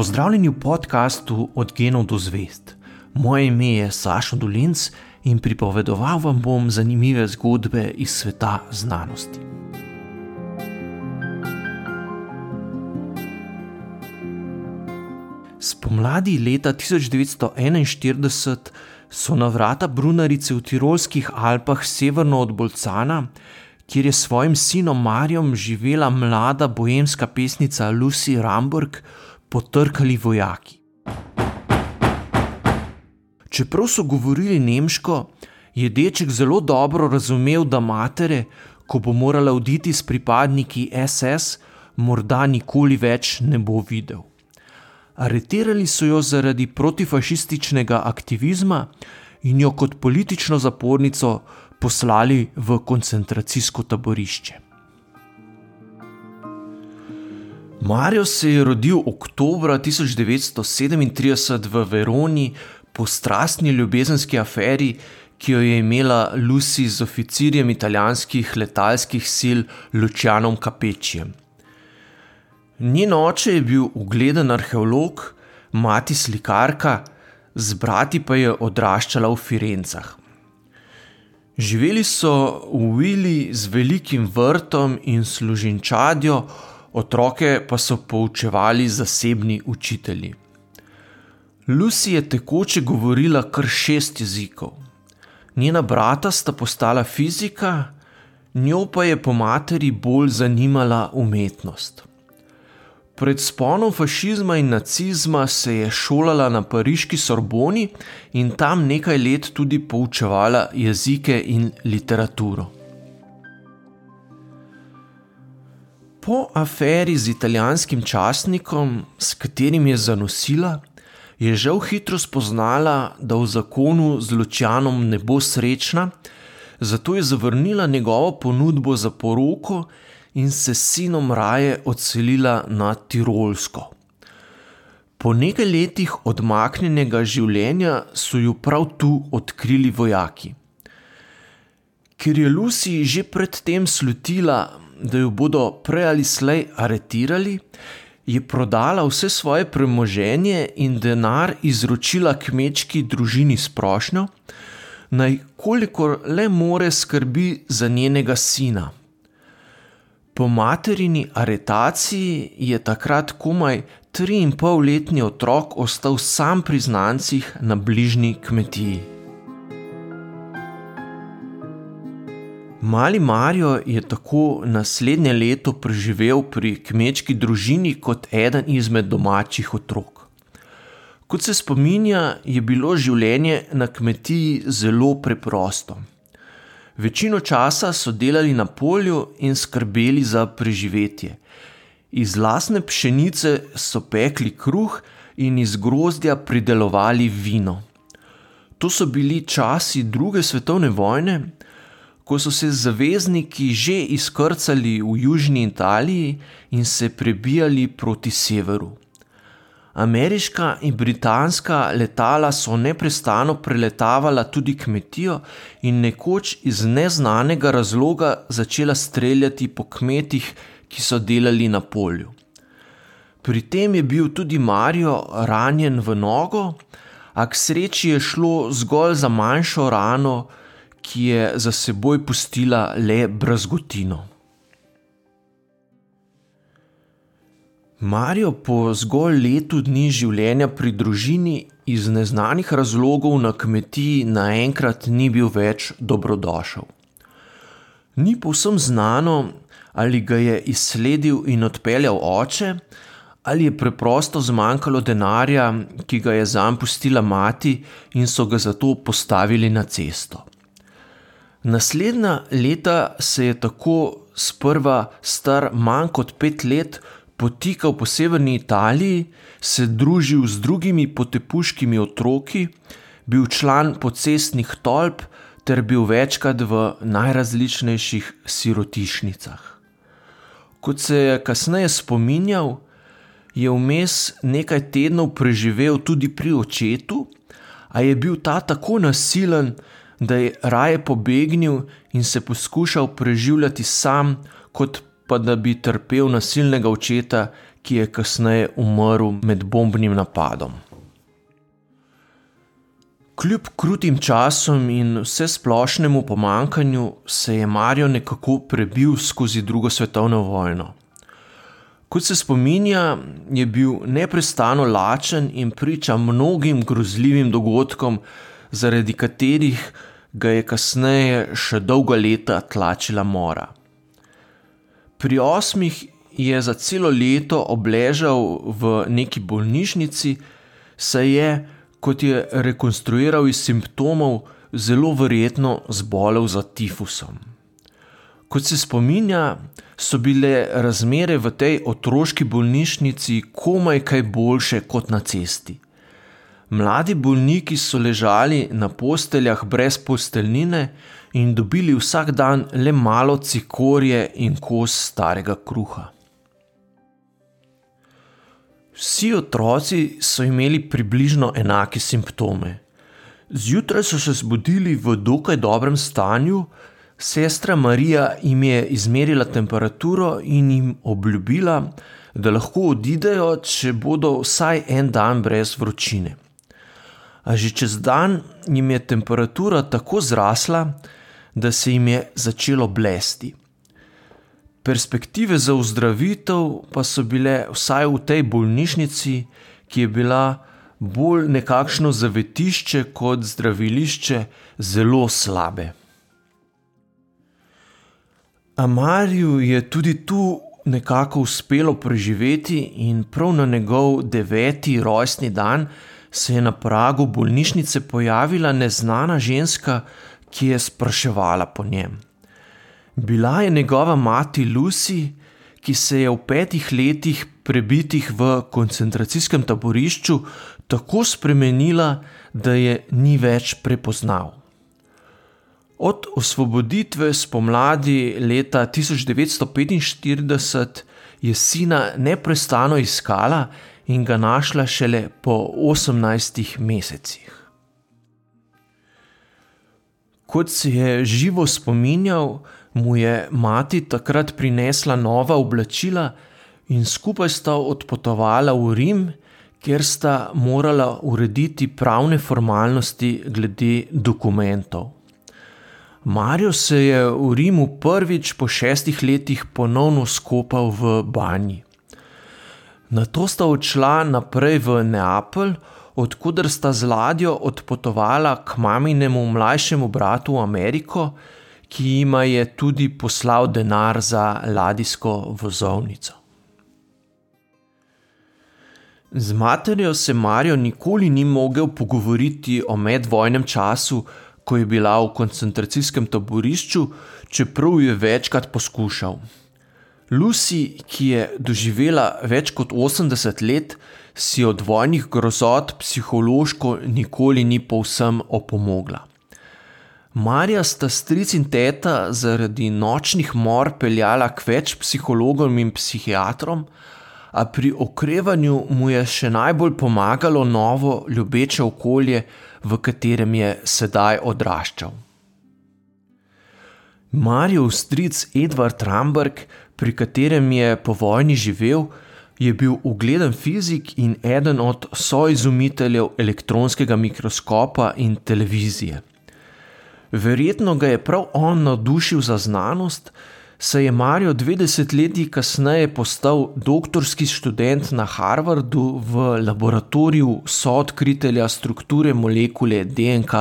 Pozdravljeni v podkastu Od genov do zvest. Moje ime je Sašo Dolinc in pripovedoval vam bom zanimive zgodbe iz sveta znanosti. Spomladi leta 1941 so na vrata Brunarice v Tirolskih Alpah severno od Bolcana, kjer je s svojim sinom Marjom živela mlada bojemska pesnica Lucy Ramburg, potrkali vojaki. Čeprav so govorili nemško, je deček zelo dobro razumel, da matere, ko bo morala oditi s pripadniki SS, morda nikoli več ne bo videl. Aretirali so jo zaradi protifašističnega aktivizma in jo kot politično zapornico poslali v koncentracijsko taborišče. Marijo se je rodil oktober 1937 v Veroni po strastni ljubezenski aferi, ki jo je imela Lucy z oficirjem italijanskih letalskih sil Lucianom Capecijem. Njen oče je bil ugleden arheolog, mati slikarka, z brati pa je odraščala v Firencah. Živeli so v vili z velikim vrtom in služinčadjo, otroke pa so poučevali zasebni učitelji. Lucy je tekoče govorila kar šest jezikov. Njena brata sta postala fizika, njo pa je po materi bolj zanimala umetnost. Pred sponom fašizma in nacizma se je šolala na pariški Sorboni in tam nekaj let tudi poučevala jezike in literaturo. Po aferi z italijanskim časnikom, s katerim je zanosila, je žal hitro spoznala, da v zakonu z Lučanom ne bo srečna, zato je zavrnila njegovo ponudbo za poroko in se s sinom raje odselila na Tirolsko. Po nekaj letih odmaknjenega življenja so jo prav tu odkrili vojaki. Ker je Lucy že predtem slutila, da jo bodo prej ali slej aretirali, je prodala vse svoje premoženje in denar izročila kmečki družini s prošnjo, naj kolikor le more skrbi za njenega sina. Po materini aretaciji je takrat komaj tri in pol letni otrok ostal sam pri znancih na bližnji kmetiji. Mali Marijo je tako naslednje leto preživel pri kmečki družini kot eden izmed domačih otrok. Kot se spominja, je bilo življenje na kmetiji zelo preprosto. Večino časa so delali na polju in skrbeli za preživetje. Iz lasne pšenice so pekli kruh in iz grozdja pridelovali vino. To so bili časi druge svetovne vojne, ko so se zavezniki že izkrcali v južni Italiji in se prebijali proti severu. Ameriška in britanska letala so neustano preletavala tudi kmetijo in nekoč iz neznanega razloga začela streljati po kmetih, ki so delali na polju. Pri tem je bil tudi Marijo ranjen v nogo, a k sreči je šlo zgolj za manjšo rano, ki je za seboj pustila le brazgotino. Marijo po zgolj letu dni življenja pri družini iz neznanih razlogov na kmetiji naenkrat ni bil več dobrodošel. Ni povsem znano, ali ga je izsledil in odpeljal oče, ali je preprosto zmanjkalo denarja, ki ga je zanj pustila mati in so ga zato postavili na cesto. Naslednja leta se je tako sprva star manj kot pet let potikal po severni Italiji, se družil z drugimi potepuškimi otroki, bil član pocestnih tolp ter bil večkrat v najrazličnejših sirotišnicah. Kot se je kasneje spominjal, je vmes nekaj tednov preživel tudi pri očetu, a je bil ta tako nasilen, da je raje pobegnil in se poskušal preživljati sam, kot pa da bi trpel nasilnega očeta, ki je kasneje umrl med bombnim napadom. Kljub krutim časom in vse splošnemu pomankanju se je Marijo nekako prebil skozi drugo svetovno vojno. Kot se spominja, je bil neustano lačen in priča mnogim grozljivim dogodkom, zaradi katerih ga je kasneje še dolga leta tlačila mora. Pri osmih je za celo leto obležal v neki bolnišnici, saj je, kot je rekonstruiral iz simptomov, zelo verjetno zbolel za tifusom. Kot se spominja, so bile razmere v tej otroški bolnišnici komaj kaj boljše kot na cesti. Mladi bolniki so ležali na posteljah brez posteljnine in dobili vsak dan le malo cikorje in kos starega kruha. Vsi otroci so imeli približno enake simptome. Zjutraj so se zbudili v dokaj dobrem stanju, sestra Marija jim je izmerila temperaturo in jim obljubila, da lahko odidejo, če bodo vsaj en dan brez vročine. A že čez dan jim je temperatura tako zrasla, da se jim je začelo blesti. Perspektive za ozdravitev pa so bile vsaj v tej bolnišnici, ki je bila bolj nekakšno zavetišče kot zdravilišče, zelo slabe. Amariju je tudi tu nekako uspelo preživeti, in prav na njegov deveti rojstni dan se je na pragu bolnišnice pojavila neznana ženska, ki je spraševala po njem. Bila je njegova mati Lucy, ki se je v petih letih prebitih v koncentracijskem taborišču tako spremenila, da je ni več prepoznal. Od osvoboditve spomladi leta 1945 je sina neustano iskala in ga našla šele po 18 mesecih. Kot se je živo spominjal, mu je mati takrat prinesla nova oblačila in skupaj sta odpotovala v Rim, kjer sta morala urediti pravne formalnosti glede dokumentov. Marijo se je v Rimu prvič po šestih letih ponovno skopal v banji. Na to sta odšla naprej v Neapelj, odkuder sta z ladjo odpotovala k maminemu mlajšemu bratu v Ameriko, ki jima je tudi poslal denar za ladijsko vozovnico. Z materjo se Marijo nikoli ni mogel pogovoriti o medvojnem času, ko je bila v koncentracijskem taborišču, čeprav je večkrat poskušal. Lucy, ki je doživela več kot 80 let, si od vojnih grozot psihološko nikoli ni povsem opomogla. Marija sta stric in teta zaradi nočnih mor peljala k več psihologom in psihiatrom, a pri okrevanju mu je še najbolj pomagalo novo, ljubeče okolje, v katerem je sedaj odraščal. Marijo stric Edward Ramberg, pri katerem je po vojni živel, je bil ugleden fizik in eden od soizumiteljev elektronskega mikroskopa in televizije. Verjetno ga je prav on navdušil za znanost, saj je Marijo dve desetletji kasneje postal doktorski študent na Harvardu v laboratoriju soodkritelja strukture molekule DNK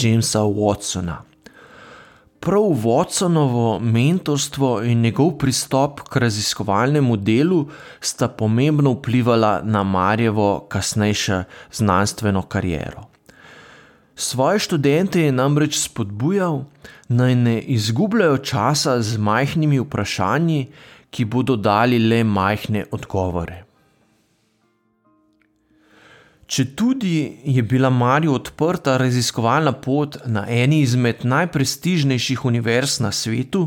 Jamesa Watsona. Prav Watsonovo mentorstvo in njegov pristop k raziskovalnemu delu sta pomembno vplivala na Marjevo kasnejšo znanstveno kariero. Svoje študente je namreč spodbujal, naj ne izgubljajo časa z majhnimi vprašanji, ki bodo dali le majhne odgovore. Če tudi je bila Mariju odprta raziskovalna pot na eni izmed najprestižnejših univerz na svetu,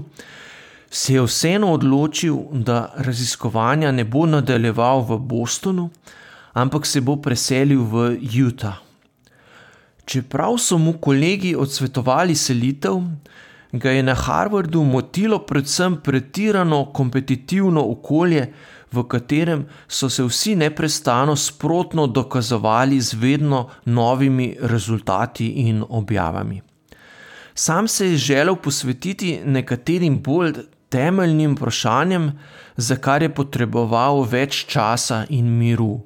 se je vseeno odločil, da raziskovanja ne bo nadaljeval v Bostonu, ampak se bo preselil v Utah. Čeprav so mu kolegi odsvetovali selitev, ga je na Harvardu motilo predvsem pretirano kompetitivno okolje, v katerem so se vsi neustano sprotno dokazovali z vedno novimi rezultati in objavami. Sam se je želel posvetiti nekaterim bolj temeljnim vprašanjem, za kar je potreboval več časa in miru.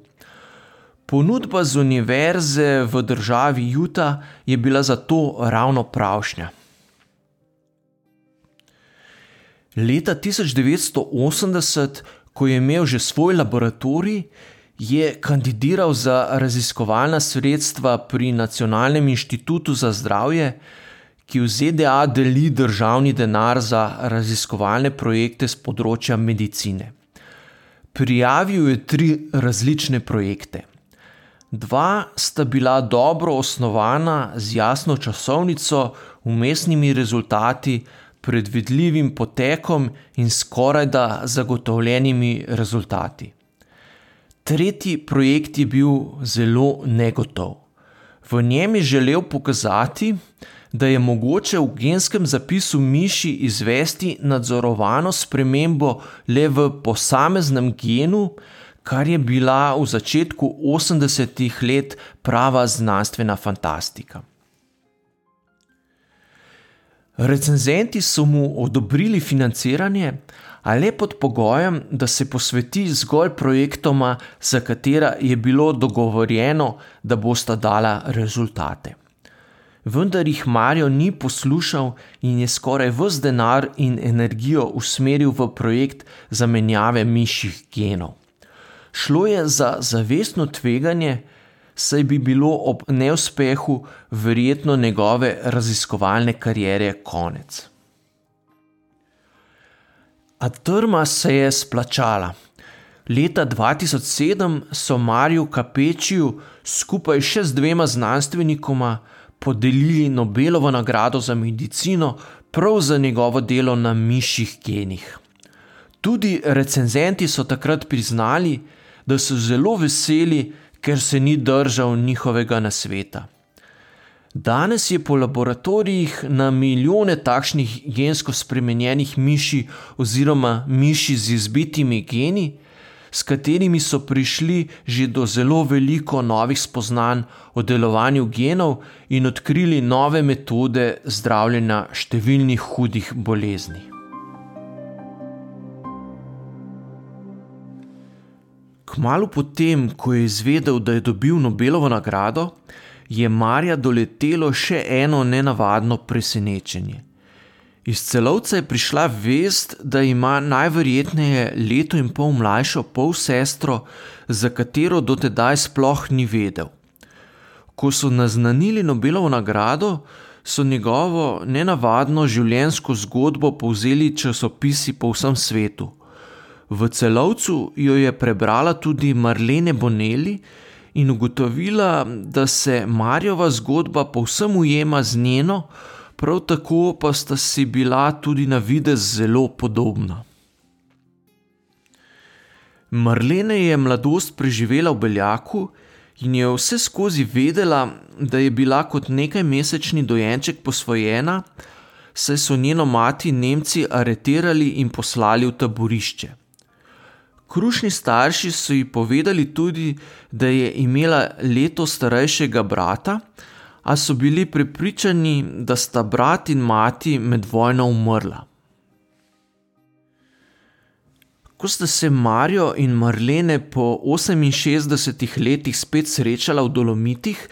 Ponudba z univerze v državi Utah je bila zato ravno pravšnja. Leta 1980, ko je imel že svoj laboratorij, je kandidiral za raziskovalna sredstva pri Nacionalnem inštitutu za zdravje, ki v ZDA deli državni denar za raziskovalne projekte z področja medicine. Prijavil je tri različne projekte. Dva sta bila dobro osnovana z jasno časovnico, umestnimi rezultati, predvidljivim potekom in skoraj da zagotovljenimi rezultati. Tretji projekt je bil zelo negotov. V njem je želel pokazati, da je mogoče v genskem zapisu miši izvesti nadzorovano spremembo le v posameznem genu, kar je bila v začetku 80-ih let prava znanstvena fantastika. Recenzenti so mu odobrili financiranje, a le pod pogojem, da se posveti zgolj projektoma, za katera je bilo dogovorjeno, da bosta dala rezultate vendar jih Marijo ni poslušal in je skoraj vse denar in energijo usmeril v projekt zamenjave mišjih genov. Šlo je za zavestno tveganje, saj bi bilo ob neuspehu verjetno njegove raziskovalne kariere konec. A trma se je splačala. Leta 2007 so Mariju Kapečiju skupaj še z dvema znanstvenikoma podelili Nobelovo nagrado za medicino prav za njegovo delo na mišjih genih. Tudi recenzenti so takrat priznali, da so zelo veseli, ker se ni držal njihovega nasveta. Danes je po laboratorijih na milijone takšnih gensko spremenjenih miši oziroma miši z izbitimi geni, s katerimi so prišli že do zelo veliko novih spoznanj o delovanju genov in odkrili nove metode zdravljenja številnih hudih bolezni. Kmalo potem, ko je izvedel, da je dobil Nobelovo nagrado, je Marja doletelo še eno nenavadno presenečenje. Iz celovca je prišla vest, da ima najverjetneje leto in pol mlajšo polsestro, za katero dotedaj sploh ni vedel. Ko so naznanili Nobelovo nagrado, so njegovo nenavadno življenjsko zgodbo povzeli časopisi po vsem svetu. V celovcu jo je prebrala tudi Marlene Bonelli in ugotovila, da se Marjova zgodba povsem ujema z njeno, prav tako pa sta si bila tudi na videz zelo podobna. Marlene je mladost preživela v Beljaku in je vse skozi vedela, da je bila kot nekaj mesečni dojenček posvojena, saj so njeno mati Nemci areterali in poslali v taborišče. Krušni starši so ji povedali tudi, da je imela leto starejšega brata, a so bili prepričani, da sta brat in mati med vojno umrla. Ko sta se Marijo in Marlene po 68 letih spet srečala v Dolomitih,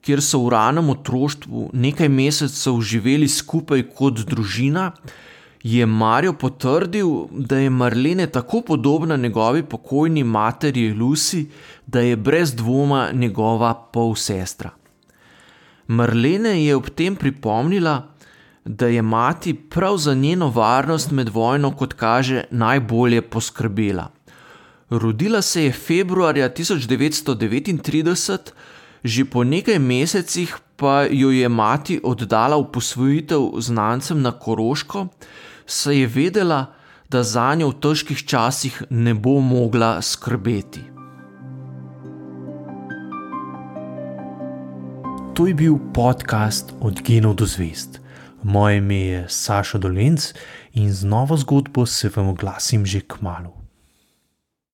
kjer so v ranem otroštvu nekaj mesecev živeli skupaj kot družina, je Marijo potrdil, da je Marlene tako podobna njegovi pokojni materi Lucy, da je brez dvoma njegova polsestra. Marlene je ob tem pripomnila, da je mati prav za njeno varnost med vojno, kot kaže, najbolje poskrbela. Rodila se je februarja 1939, že po nekaj mesecih pa jo je mati oddala v posvojitev znancem na Koroško, saj je vedela, da za njo v težkih časih ne bo mogla skrbeti. To je bil podcast od Genov do zvest. Moje ime je Saša Dolenc in z novo zgodbo se vam oglasim že k malu.